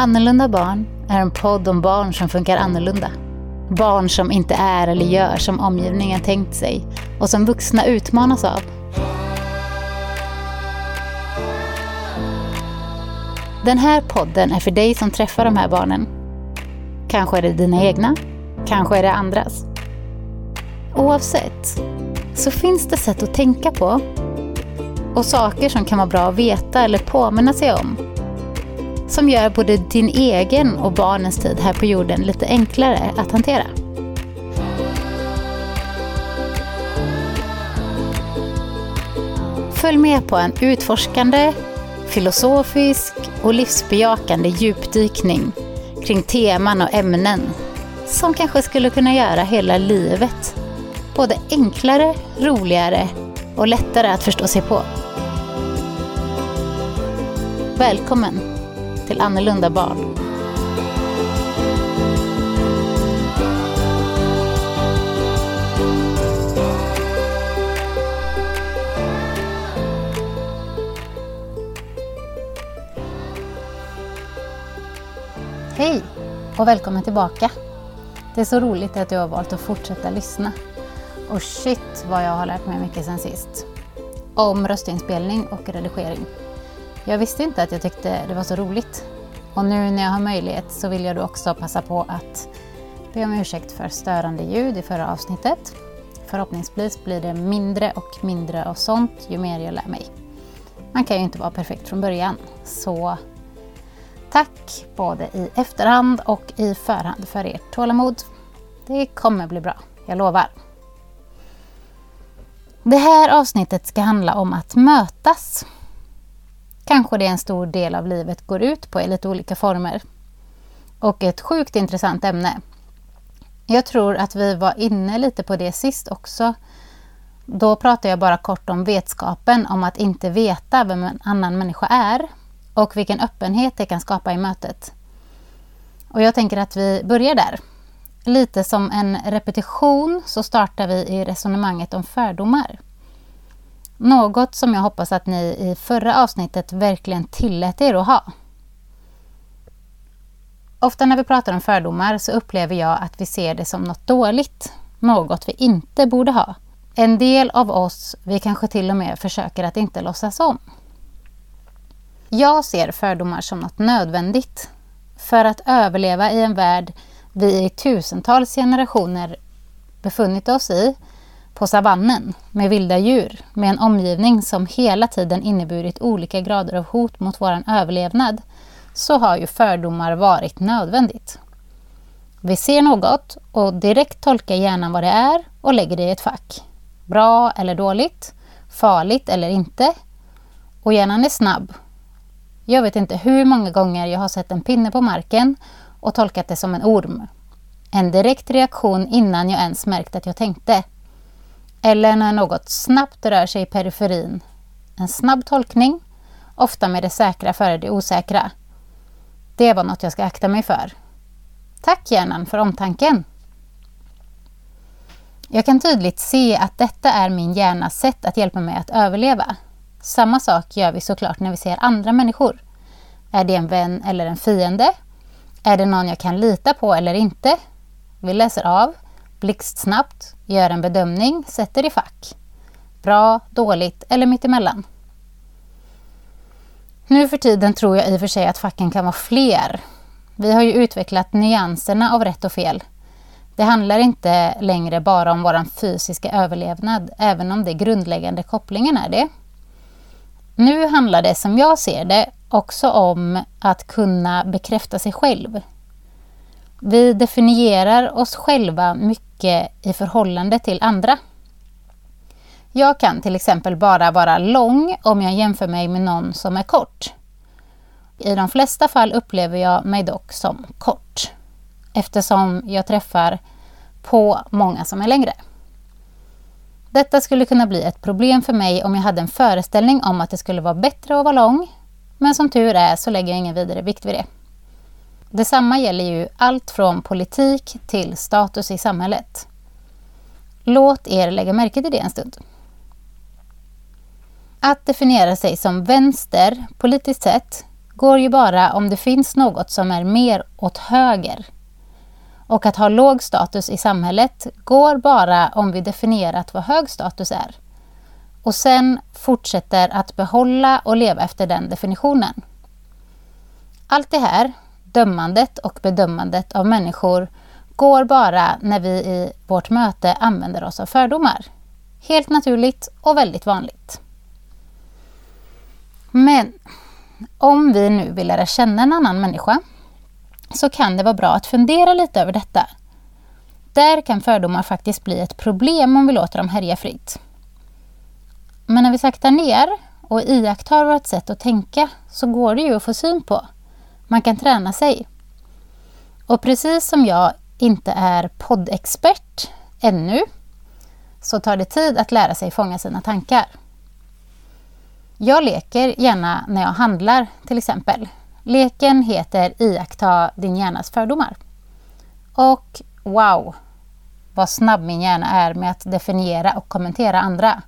Annorlunda barn är en podd om barn som funkar annorlunda. Barn som inte är eller gör som omgivningen tänkt sig och som vuxna utmanas av. Den här podden är för dig som träffar de här barnen. Kanske är det dina egna, kanske är det andras. Oavsett så finns det sätt att tänka på och saker som kan vara bra att veta eller påminna sig om som gör både din egen och barnens tid här på jorden lite enklare att hantera. Följ med på en utforskande, filosofisk och livsbejakande djupdykning kring teman och ämnen som kanske skulle kunna göra hela livet både enklare, roligare och lättare att förstå sig på. Välkommen till annorlunda barn. Hej och välkommen tillbaka. Det är så roligt att du har valt att fortsätta lyssna. Och shit vad jag har lärt mig mycket sen sist. Om röstinspelning och redigering. Jag visste inte att jag tyckte det var så roligt. Och nu när jag har möjlighet så vill jag då också passa på att be om ursäkt för störande ljud i förra avsnittet. Förhoppningsvis blir det mindre och mindre av sånt ju mer jag lär mig. Man kan ju inte vara perfekt från början, så tack både i efterhand och i förhand för ert tålamod. Det kommer bli bra, jag lovar. Det här avsnittet ska handla om att mötas kanske det en stor del av livet går ut på i lite olika former. Och ett sjukt intressant ämne. Jag tror att vi var inne lite på det sist också. Då pratade jag bara kort om vetskapen om att inte veta vem en annan människa är och vilken öppenhet det kan skapa i mötet. Och jag tänker att vi börjar där. Lite som en repetition så startar vi i resonemanget om fördomar. Något som jag hoppas att ni i förra avsnittet verkligen tillät er att ha. Ofta när vi pratar om fördomar så upplever jag att vi ser det som något dåligt, något vi inte borde ha. En del av oss vi kanske till och med försöker att inte låtsas om. Jag ser fördomar som något nödvändigt för att överleva i en värld vi i tusentals generationer befunnit oss i på savannen med vilda djur med en omgivning som hela tiden inneburit olika grader av hot mot vår överlevnad så har ju fördomar varit nödvändigt. Vi ser något och direkt tolkar hjärnan vad det är och lägger det i ett fack. Bra eller dåligt, farligt eller inte. Och hjärnan är snabb. Jag vet inte hur många gånger jag har sett en pinne på marken och tolkat det som en orm. En direkt reaktion innan jag ens märkt att jag tänkte. Eller när något snabbt rör sig i periferin. En snabb tolkning, ofta med det säkra före det osäkra. Det var något jag ska akta mig för. Tack hjärnan för omtanken. Jag kan tydligt se att detta är min hjärnas sätt att hjälpa mig att överleva. Samma sak gör vi såklart när vi ser andra människor. Är det en vän eller en fiende? Är det någon jag kan lita på eller inte? Vi läser av blixtsnabbt, gör en bedömning, sätter i fack. Bra, dåligt eller mittemellan. Nu för tiden tror jag i och för sig att facken kan vara fler. Vi har ju utvecklat nyanserna av rätt och fel. Det handlar inte längre bara om vår fysiska överlevnad, även om det grundläggande kopplingen är det. Nu handlar det, som jag ser det, också om att kunna bekräfta sig själv. Vi definierar oss själva mycket mycket i förhållande till andra. Jag kan till exempel bara vara lång om jag jämför mig med någon som är kort. I de flesta fall upplever jag mig dock som kort eftersom jag träffar på många som är längre. Detta skulle kunna bli ett problem för mig om jag hade en föreställning om att det skulle vara bättre att vara lång, men som tur är så lägger jag ingen vidare vikt vid det. Detsamma gäller ju allt från politik till status i samhället. Låt er lägga märke till det en stund. Att definiera sig som vänster politiskt sett går ju bara om det finns något som är mer åt höger. Och att ha låg status i samhället går bara om vi definierat vad hög status är. Och sen fortsätter att behålla och leva efter den definitionen. Allt det här, dömandet och bedömandet av människor, går bara när vi i vårt möte använder oss av fördomar. Helt naturligt och väldigt vanligt. Men om vi nu vill lära känna en annan människa så kan det vara bra att fundera lite över detta. Där kan fördomar faktiskt bli ett problem om vi låter dem härja fritt. Men när vi saktar ner och iakttar vårt sätt att tänka så går det ju att få syn på. Man kan träna sig. Och precis som jag inte är poddexpert ännu så tar det tid att lära sig fånga sina tankar. Jag leker gärna när jag handlar till exempel. Leken heter Iaktta din hjärnas fördomar. Och wow, vad snabb min hjärna är med att definiera och kommentera andra.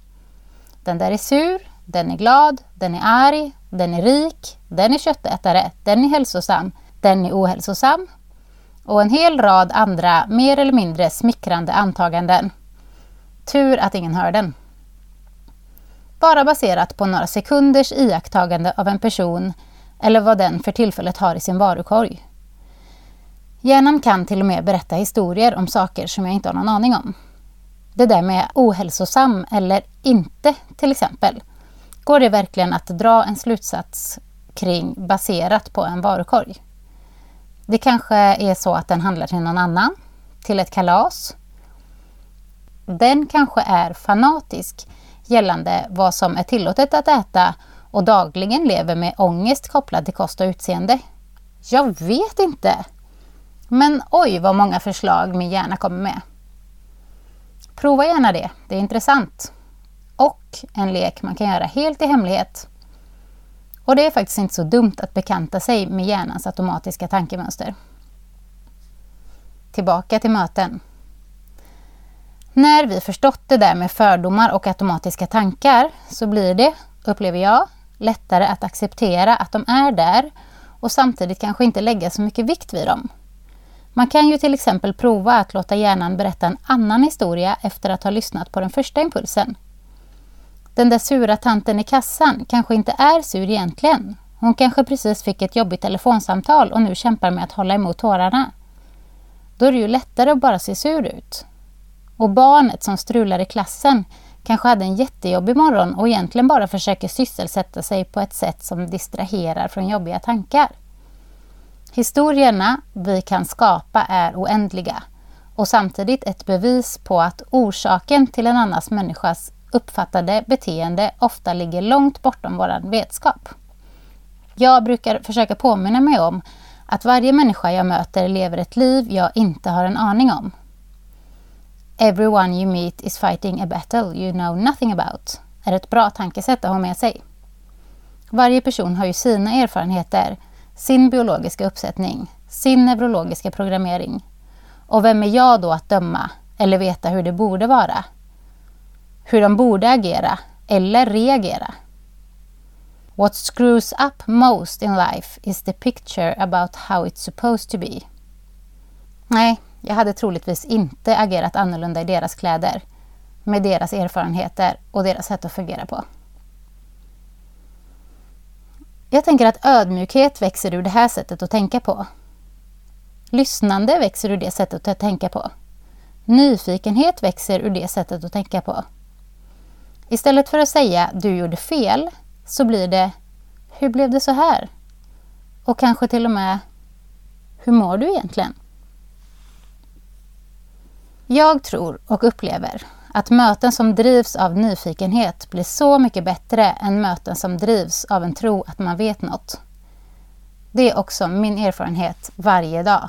Den där är sur, den är glad, den är arg, den är rik, den är köttätare, den är hälsosam, den är ohälsosam. Och en hel rad andra mer eller mindre smickrande antaganden. Tur att ingen hör den. Bara baserat på några sekunders iakttagande av en person eller vad den för tillfället har i sin varukorg. Hjärnan kan till och med berätta historier om saker som jag inte har någon aning om. Det där med ohälsosam eller inte till exempel. Går det verkligen att dra en slutsats kring baserat på en varukorg? Det kanske är så att den handlar till någon annan, till ett kalas. Den kanske är fanatisk gällande vad som är tillåtet att äta och dagligen lever med ångest kopplad till kost och utseende. Jag vet inte. Men oj vad många förslag min hjärna kommer med. Prova gärna det, det är intressant. Och en lek man kan göra helt i hemlighet. Och det är faktiskt inte så dumt att bekanta sig med hjärnans automatiska tankemönster. Tillbaka till möten. När vi förstått det där med fördomar och automatiska tankar så blir det, upplever jag, lättare att acceptera att de är där och samtidigt kanske inte lägga så mycket vikt vid dem. Man kan ju till exempel prova att låta hjärnan berätta en annan historia efter att ha lyssnat på den första impulsen. Den där sura tanten i kassan kanske inte är sur egentligen. Hon kanske precis fick ett jobbigt telefonsamtal och nu kämpar med att hålla emot tårarna. Då är det ju lättare att bara se sur ut. Och barnet som strular i klassen kanske hade en jättejobbig morgon och egentligen bara försöker sysselsätta sig på ett sätt som distraherar från jobbiga tankar. Historierna vi kan skapa är oändliga och samtidigt ett bevis på att orsaken till en annans människas uppfattade beteende ofta ligger långt bortom vår vetskap. Jag brukar försöka påminna mig om att varje människa jag möter lever ett liv jag inte har en aning om. Everyone you meet is fighting a battle you know nothing about är ett bra tankesätt att ha med sig. Varje person har ju sina erfarenheter, sin biologiska uppsättning, sin neurologiska programmering. Och vem är jag då att döma eller veta hur det borde vara? Hur de borde agera eller reagera? What screws up most in life is the picture about how it's supposed to be. Nej, jag hade troligtvis inte agerat annorlunda i deras kläder med deras erfarenheter och deras sätt att fungera på. Jag tänker att ödmjukhet växer ur det här sättet att tänka på. Lyssnande växer ur det sättet att tänka på. Nyfikenhet växer ur det sättet att tänka på. Istället för att säga du gjorde fel så blir det hur blev det så här? Och kanske till och med hur mår du egentligen? Jag tror och upplever att möten som drivs av nyfikenhet blir så mycket bättre än möten som drivs av en tro att man vet något. Det är också min erfarenhet varje dag.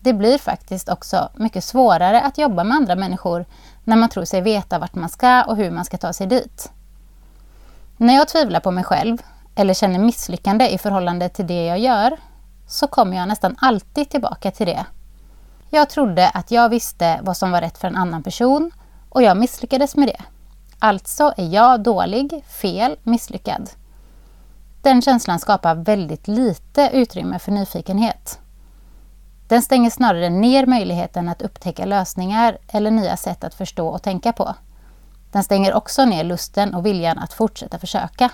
Det blir faktiskt också mycket svårare att jobba med andra människor när man tror sig veta vart man ska och hur man ska ta sig dit. När jag tvivlar på mig själv eller känner misslyckande i förhållande till det jag gör så kommer jag nästan alltid tillbaka till det jag trodde att jag visste vad som var rätt för en annan person och jag misslyckades med det. Alltså är jag dålig, fel, misslyckad. Den känslan skapar väldigt lite utrymme för nyfikenhet. Den stänger snarare ner möjligheten att upptäcka lösningar eller nya sätt att förstå och tänka på. Den stänger också ner lusten och viljan att fortsätta försöka.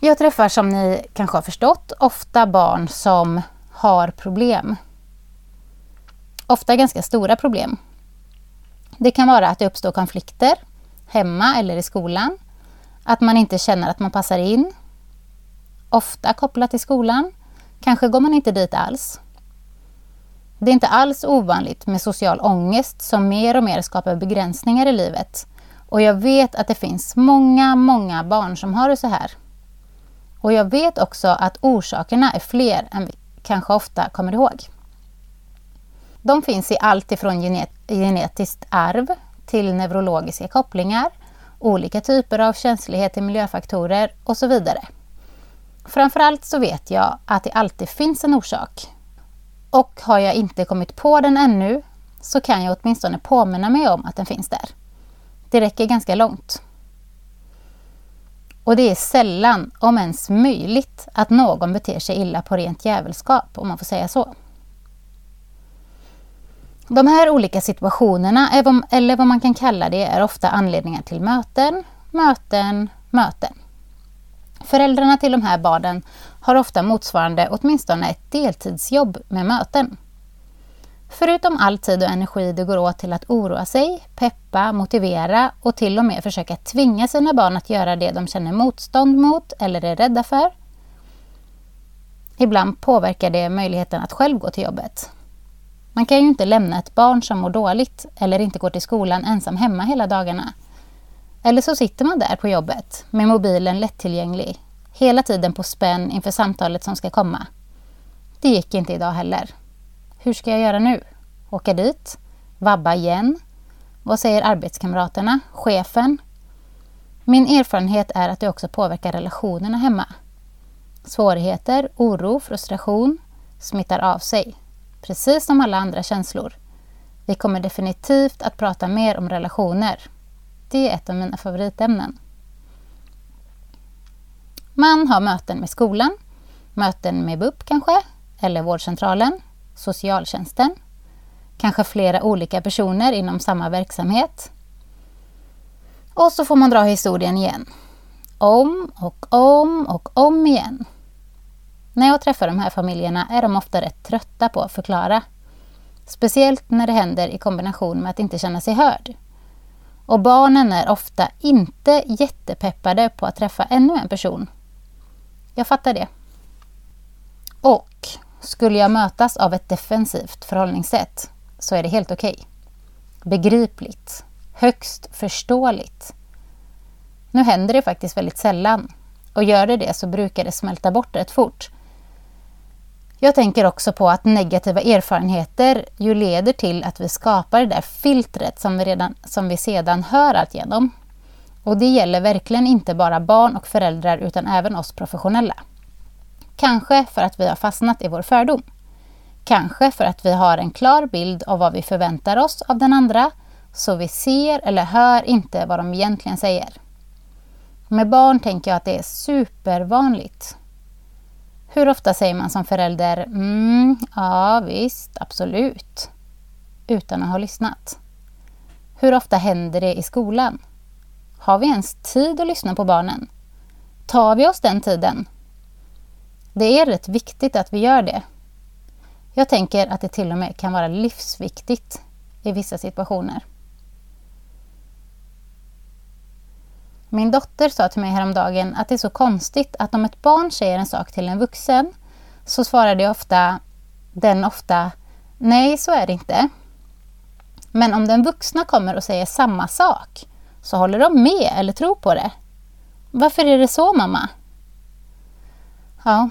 Jag träffar som ni kanske har förstått ofta barn som har problem. Ofta ganska stora problem. Det kan vara att det uppstår konflikter hemma eller i skolan. Att man inte känner att man passar in. Ofta kopplat till skolan. Kanske går man inte dit alls. Det är inte alls ovanligt med social ångest som mer och mer skapar begränsningar i livet. Och jag vet att det finns många, många barn som har det så här. Och jag vet också att orsakerna är fler än vi kanske ofta kommer ihåg. De finns i allt ifrån genet genetiskt arv till neurologiska kopplingar, olika typer av känslighet till miljöfaktorer och så vidare. Framförallt så vet jag att det alltid finns en orsak. Och har jag inte kommit på den ännu så kan jag åtminstone påminna mig om att den finns där. Det räcker ganska långt. Och det är sällan, om ens möjligt, att någon beter sig illa på rent jävelskap, om man får säga så. De här olika situationerna, eller vad man kan kalla det, är ofta anledningar till möten, möten, möten. Föräldrarna till de här barnen har ofta motsvarande åtminstone ett deltidsjobb med möten. Förutom all tid och energi det går åt till att oroa sig, peppa, motivera och till och med försöka tvinga sina barn att göra det de känner motstånd mot eller är rädda för. Ibland påverkar det möjligheten att själv gå till jobbet. Man kan ju inte lämna ett barn som mår dåligt eller inte går till skolan ensam hemma hela dagarna. Eller så sitter man där på jobbet med mobilen lättillgänglig, hela tiden på spänn inför samtalet som ska komma. Det gick inte idag heller. Hur ska jag göra nu? Åka dit? Vabba igen? Vad säger arbetskamraterna? Chefen? Min erfarenhet är att det också påverkar relationerna hemma. Svårigheter, oro, frustration smittar av sig precis som alla andra känslor. Vi kommer definitivt att prata mer om relationer. Det är ett av mina favoritämnen. Man har möten med skolan, möten med BUP kanske, eller vårdcentralen, socialtjänsten, kanske flera olika personer inom samma verksamhet. Och så får man dra historien igen. Om och om och om igen. När jag träffar de här familjerna är de ofta rätt trötta på att förklara. Speciellt när det händer i kombination med att inte känna sig hörd. Och barnen är ofta inte jättepeppade på att träffa ännu en person. Jag fattar det. Och skulle jag mötas av ett defensivt förhållningssätt så är det helt okej. Okay. Begripligt. Högst förståeligt. Nu händer det faktiskt väldigt sällan. Och gör det det så brukar det smälta bort rätt fort. Jag tänker också på att negativa erfarenheter ju leder till att vi skapar det där filtret som vi, redan, som vi sedan hör allt genom. Och det gäller verkligen inte bara barn och föräldrar utan även oss professionella. Kanske för att vi har fastnat i vår fördom. Kanske för att vi har en klar bild av vad vi förväntar oss av den andra, så vi ser eller hör inte vad de egentligen säger. Med barn tänker jag att det är supervanligt. Hur ofta säger man som förälder mm, ja visst, absolut, utan att ha lyssnat? Hur ofta händer det i skolan? Har vi ens tid att lyssna på barnen? Tar vi oss den tiden? Det är rätt viktigt att vi gör det. Jag tänker att det till och med kan vara livsviktigt i vissa situationer. Min dotter sa till mig häromdagen att det är så konstigt att om ett barn säger en sak till en vuxen så svarar det ofta, den ofta Nej, så är det inte. Men om den vuxna kommer och säger samma sak så håller de med eller tror på det. Varför är det så mamma? Ja,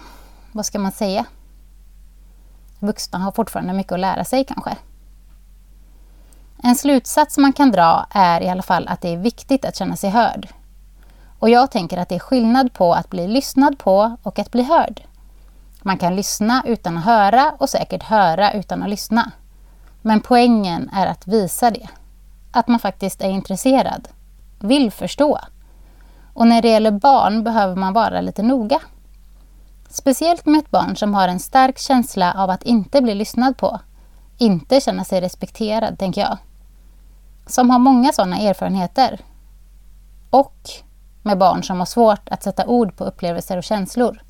vad ska man säga? Vuxna har fortfarande mycket att lära sig kanske. En slutsats man kan dra är i alla fall att det är viktigt att känna sig hörd. Och jag tänker att det är skillnad på att bli lyssnad på och att bli hörd. Man kan lyssna utan att höra och säkert höra utan att lyssna. Men poängen är att visa det. Att man faktiskt är intresserad, vill förstå Och när det gäller barn behöver man vara lite noga. Speciellt med ett barn som har en stark känsla av att inte bli lyssnad på. Inte känna sig respekterad, tänker jag. Som har många sådana erfarenheter. Och med barn som har svårt att sätta ord på upplevelser och känslor.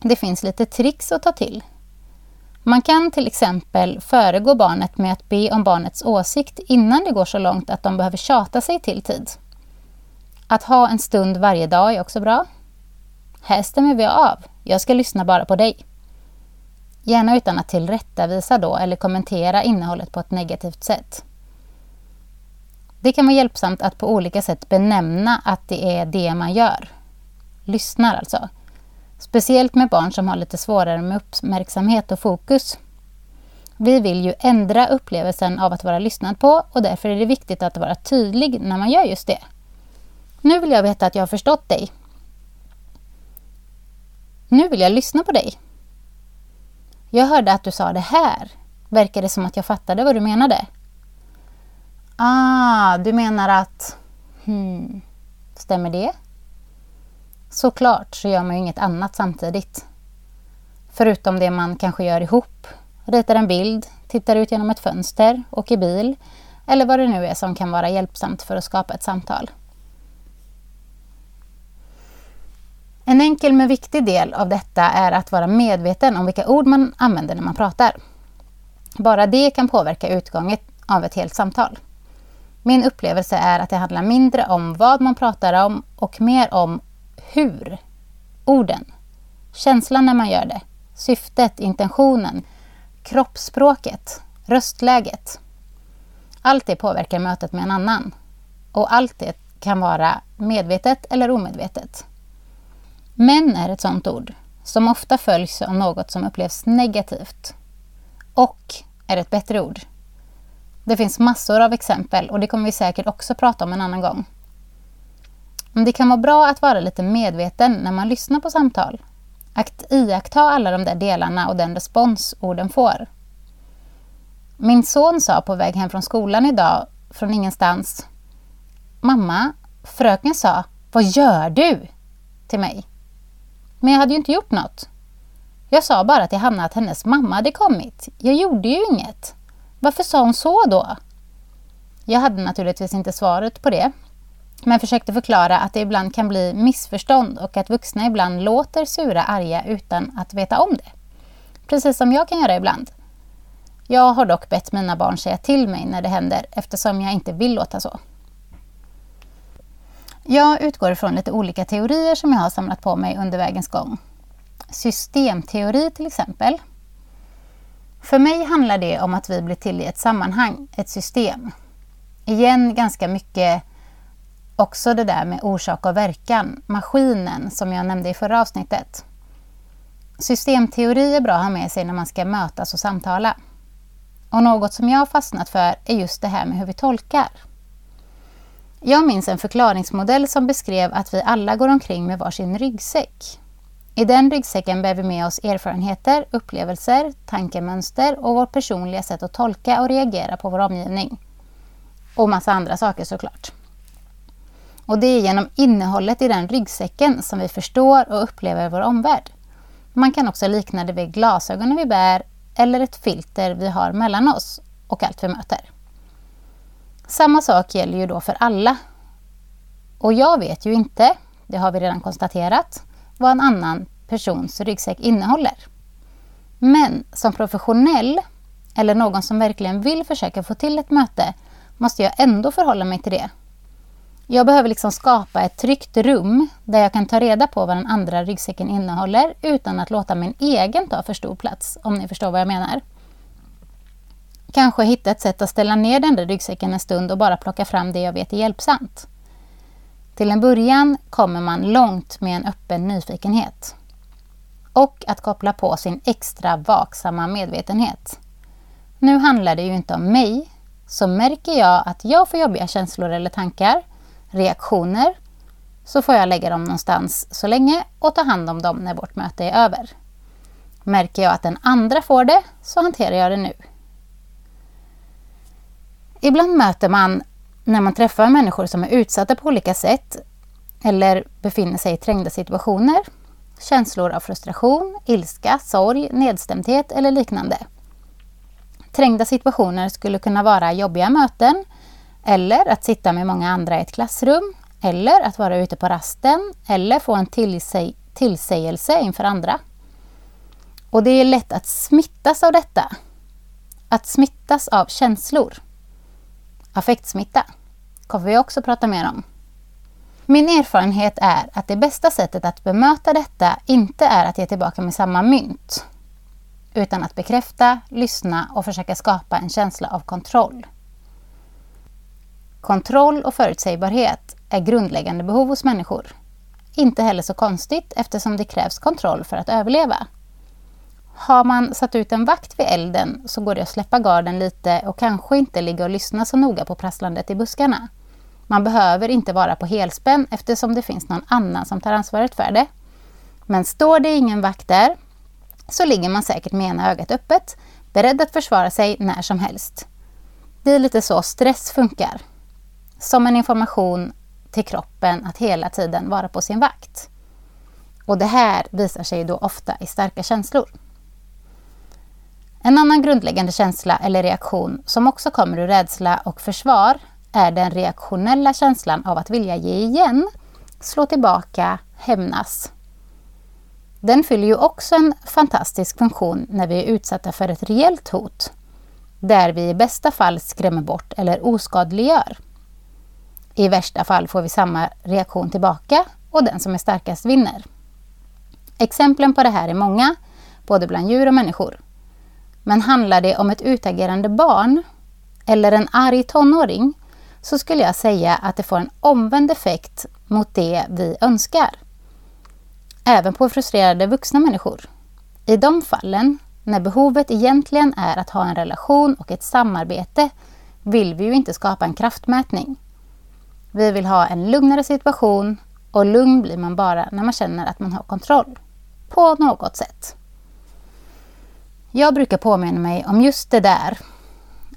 Det finns lite tricks att ta till. Man kan till exempel föregå barnet med att be om barnets åsikt innan det går så långt att de behöver tjata sig till tid. Att ha en stund varje dag är också bra. Här stämmer vi av. Jag ska lyssna bara på dig. Gärna utan att tillrättavisa då eller kommentera innehållet på ett negativt sätt. Det kan vara hjälpsamt att på olika sätt benämna att det är det man gör. Lyssnar alltså. Speciellt med barn som har lite svårare med uppmärksamhet och fokus. Vi vill ju ändra upplevelsen av att vara lyssnad på och därför är det viktigt att vara tydlig när man gör just det. Nu vill jag veta att jag har förstått dig. Nu vill jag lyssna på dig. Jag hörde att du sa det här. Verkar det som att jag fattade vad du menade? Ah, du menar att... Hmm, stämmer det? Såklart så gör man ju inget annat samtidigt. Förutom det man kanske gör ihop. Ritar en bild, tittar ut genom ett fönster, åker bil eller vad det nu är som kan vara hjälpsamt för att skapa ett samtal. En enkel men viktig del av detta är att vara medveten om vilka ord man använder när man pratar. Bara det kan påverka utgången av ett helt samtal. Min upplevelse är att det handlar mindre om vad man pratar om och mer om hur. Orden. Känslan när man gör det. Syftet, intentionen, kroppsspråket, röstläget. Allt det påverkar mötet med en annan. Och allt det kan vara medvetet eller omedvetet. Men är ett sådant ord som ofta följs av något som upplevs negativt. Och är ett bättre ord. Det finns massor av exempel och det kommer vi säkert också prata om en annan gång. Men det kan vara bra att vara lite medveten när man lyssnar på samtal. Att iaktta alla de där delarna och den respons orden får. Min son sa på väg hem från skolan idag, från ingenstans. Mamma, fröken sa Vad gör du? till mig. Men jag hade ju inte gjort något. Jag sa bara till Hanna att hennes mamma hade kommit. Jag gjorde ju inget. Varför sa hon så då? Jag hade naturligtvis inte svaret på det, men försökte förklara att det ibland kan bli missförstånd och att vuxna ibland låter sura arga utan att veta om det. Precis som jag kan göra ibland. Jag har dock bett mina barn säga till mig när det händer eftersom jag inte vill låta så. Jag utgår ifrån lite olika teorier som jag har samlat på mig under vägens gång. Systemteori till exempel. För mig handlar det om att vi blir till i ett sammanhang, ett system. Igen ganska mycket också det där med orsak och verkan, maskinen som jag nämnde i förra avsnittet. Systemteori är bra att ha med sig när man ska mötas och samtala. Och något som jag har fastnat för är just det här med hur vi tolkar. Jag minns en förklaringsmodell som beskrev att vi alla går omkring med varsin ryggsäck. I den ryggsäcken bär vi med oss erfarenheter, upplevelser, tankemönster och vårt personliga sätt att tolka och reagera på vår omgivning. Och massa andra saker såklart. Och det är genom innehållet i den ryggsäcken som vi förstår och upplever vår omvärld. Man kan också likna det vid glasögonen vi bär eller ett filter vi har mellan oss och allt vi möter. Samma sak gäller ju då för alla. Och jag vet ju inte, det har vi redan konstaterat, vad en annan persons ryggsäck innehåller. Men som professionell eller någon som verkligen vill försöka få till ett möte måste jag ändå förhålla mig till det. Jag behöver liksom skapa ett tryggt rum där jag kan ta reda på vad den andra ryggsäcken innehåller utan att låta min egen ta för stor plats, om ni förstår vad jag menar. Kanske hitta ett sätt att ställa ner den där ryggsäcken en stund och bara plocka fram det jag vet är hjälpsamt. Till en början kommer man långt med en öppen nyfikenhet. Och att koppla på sin extra vaksamma medvetenhet. Nu handlar det ju inte om mig, så märker jag att jag får jobbiga känslor eller tankar, reaktioner, så får jag lägga dem någonstans så länge och ta hand om dem när vårt möte är över. Märker jag att den andra får det, så hanterar jag det nu. Ibland möter man, när man träffar människor som är utsatta på olika sätt, eller befinner sig i trängda situationer, känslor av frustration, ilska, sorg, nedstämdhet eller liknande. Trängda situationer skulle kunna vara jobbiga möten eller att sitta med många andra i ett klassrum eller att vara ute på rasten eller få en tillsä tillsägelse inför andra. Och det är lätt att smittas av detta. Att smittas av känslor. Affektsmitta kommer vi också prata mer om. Min erfarenhet är att det bästa sättet att bemöta detta inte är att ge tillbaka med samma mynt, utan att bekräfta, lyssna och försöka skapa en känsla av kontroll. Kontroll och förutsägbarhet är grundläggande behov hos människor. Inte heller så konstigt eftersom det krävs kontroll för att överleva. Har man satt ut en vakt vid elden så går det att släppa garden lite och kanske inte ligga och lyssna så noga på prasslandet i buskarna. Man behöver inte vara på helspänn eftersom det finns någon annan som tar ansvaret för det. Men står det ingen vakt där så ligger man säkert med ena ögat öppet, beredd att försvara sig när som helst. Det är lite så stress funkar. Som en information till kroppen att hela tiden vara på sin vakt. Och det här visar sig då ofta i starka känslor. En annan grundläggande känsla eller reaktion som också kommer ur rädsla och försvar är den reaktionella känslan av att vilja ge igen, slå tillbaka, hämnas. Den fyller ju också en fantastisk funktion när vi är utsatta för ett reellt hot, där vi i bästa fall skrämmer bort eller oskadliggör. I värsta fall får vi samma reaktion tillbaka och den som är starkast vinner. Exemplen på det här är många, både bland djur och människor. Men handlar det om ett utagerande barn eller en arg tonåring så skulle jag säga att det får en omvänd effekt mot det vi önskar. Även på frustrerade vuxna människor. I de fallen, när behovet egentligen är att ha en relation och ett samarbete, vill vi ju inte skapa en kraftmätning. Vi vill ha en lugnare situation och lugn blir man bara när man känner att man har kontroll. På något sätt. Jag brukar påminna mig om just det där.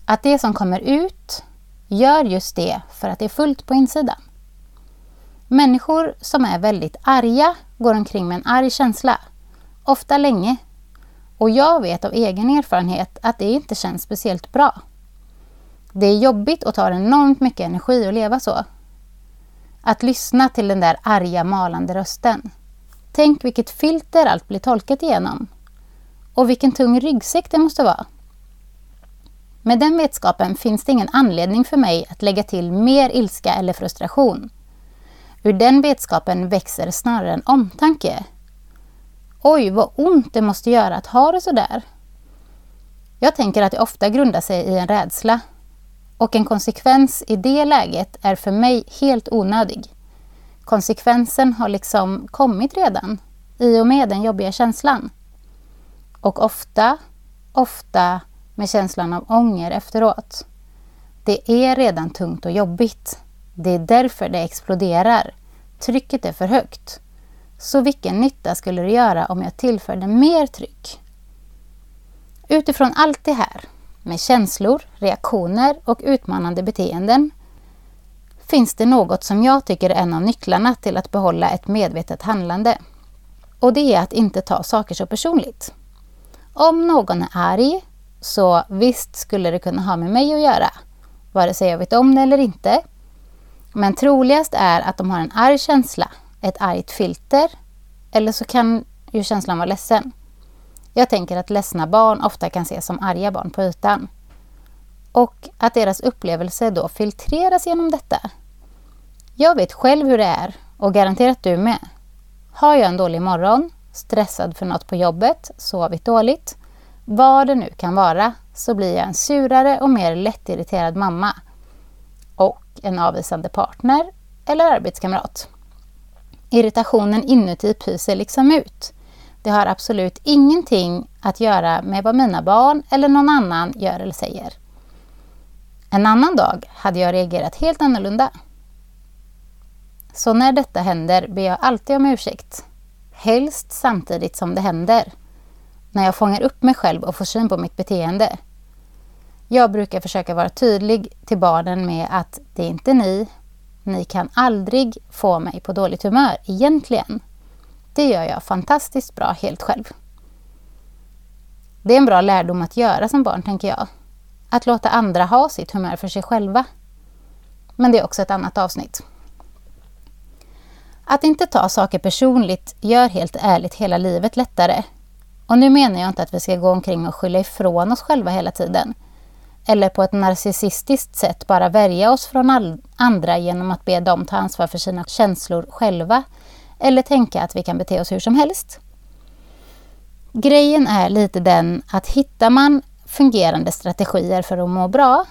Att det som kommer ut gör just det för att det är fullt på insidan. Människor som är väldigt arga går omkring med en arg känsla. Ofta länge. Och jag vet av egen erfarenhet att det inte känns speciellt bra. Det är jobbigt och tar enormt mycket energi att leva så. Att lyssna till den där arga malande rösten. Tänk vilket filter allt blir tolkat igenom. Och vilken tung ryggsäck det måste vara. Med den vetskapen finns det ingen anledning för mig att lägga till mer ilska eller frustration. Ur den vetskapen växer snarare en omtanke. Oj, vad ont det måste göra att ha det så där. Jag tänker att det ofta grundar sig i en rädsla. Och en konsekvens i det läget är för mig helt onödig. Konsekvensen har liksom kommit redan i och med den jobbiga känslan. Och ofta, ofta med känslan av ånger efteråt. Det är redan tungt och jobbigt. Det är därför det exploderar. Trycket är för högt. Så vilken nytta skulle det göra om jag tillförde mer tryck? Utifrån allt det här, med känslor, reaktioner och utmanande beteenden, finns det något som jag tycker är en av nycklarna till att behålla ett medvetet handlande. Och det är att inte ta saker så personligt. Om någon är arg så visst skulle det kunna ha med mig att göra, vare sig jag vet om det eller inte. Men troligast är att de har en arg känsla, ett argt filter, eller så kan ju känslan vara ledsen. Jag tänker att ledsna barn ofta kan ses som arga barn på ytan. Och att deras upplevelse då filtreras genom detta. Jag vet själv hur det är och garanterat du med. Har jag en dålig morgon, stressad för något på jobbet, sovit dåligt, vad det nu kan vara, så blir jag en surare och mer lättirriterad mamma och en avvisande partner eller arbetskamrat. Irritationen inuti pyser liksom ut. Det har absolut ingenting att göra med vad mina barn eller någon annan gör eller säger. En annan dag hade jag reagerat helt annorlunda. Så när detta händer ber jag alltid om ursäkt. Helst samtidigt som det händer när jag fångar upp mig själv och får syn på mitt beteende. Jag brukar försöka vara tydlig till barnen med att det är inte ni, ni kan aldrig få mig på dåligt humör egentligen. Det gör jag fantastiskt bra helt själv. Det är en bra lärdom att göra som barn, tänker jag. Att låta andra ha sitt humör för sig själva. Men det är också ett annat avsnitt. Att inte ta saker personligt gör helt ärligt hela livet lättare. Och nu menar jag inte att vi ska gå omkring och skylla ifrån oss själva hela tiden. Eller på ett narcissistiskt sätt bara värja oss från andra genom att be dem ta ansvar för sina känslor själva. Eller tänka att vi kan bete oss hur som helst. Grejen är lite den att hittar man fungerande strategier för att må bra,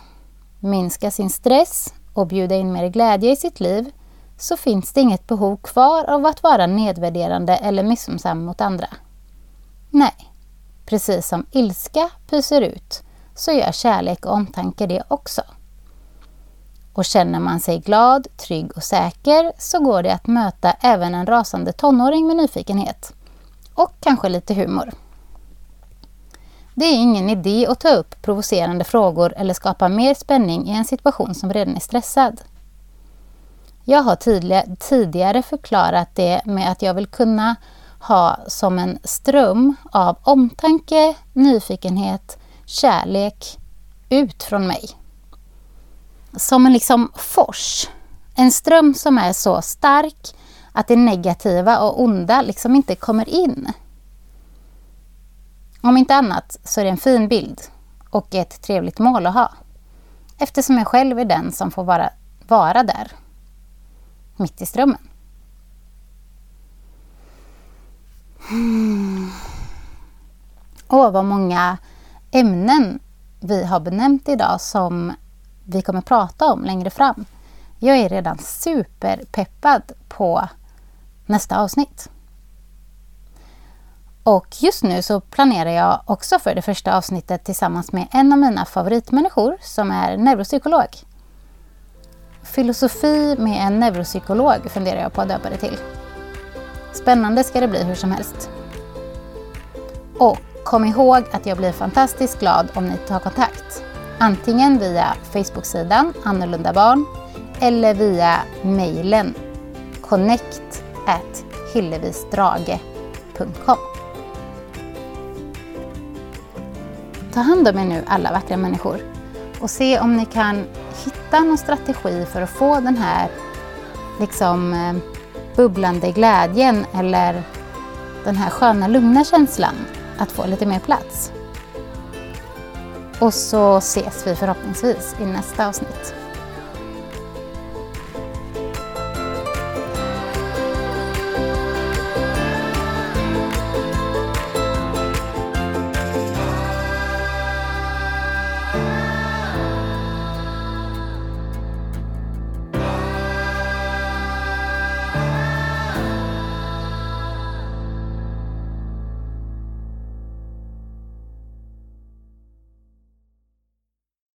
minska sin stress och bjuda in mer glädje i sitt liv så finns det inget behov kvar av att vara nedvärderande eller missunnsam mot andra. Nej, precis som ilska pyser ut så gör kärlek och omtanke det också. Och känner man sig glad, trygg och säker så går det att möta även en rasande tonåring med nyfikenhet. Och kanske lite humor. Det är ingen idé att ta upp provocerande frågor eller skapa mer spänning i en situation som redan är stressad. Jag har tidigare förklarat det med att jag vill kunna ha som en ström av omtanke, nyfikenhet, kärlek ut från mig. Som en liksom fors. En ström som är så stark att det negativa och onda liksom inte kommer in. Om inte annat så är det en fin bild och ett trevligt mål att ha. Eftersom jag själv är den som får vara, vara där mitt i strömmen. Hmm. Åh, vad många ämnen vi har benämnt idag som vi kommer prata om längre fram. Jag är redan superpeppad på nästa avsnitt. Och just nu så planerar jag också för det första avsnittet tillsammans med en av mina favoritmänniskor som är neuropsykolog. Filosofi med en neuropsykolog funderar jag på att döpa det till. Spännande ska det bli hur som helst. Och kom ihåg att jag blir fantastiskt glad om ni tar kontakt. Antingen via Facebook-sidan Annorlunda barn eller via mejlen connect at hillevisdrage.com Ta hand om er nu alla vackra människor och se om ni kan hitta någon strategi för att få den här liksom eh, bubblande glädjen eller den här sköna lugna känslan att få lite mer plats. Och så ses vi förhoppningsvis i nästa avsnitt.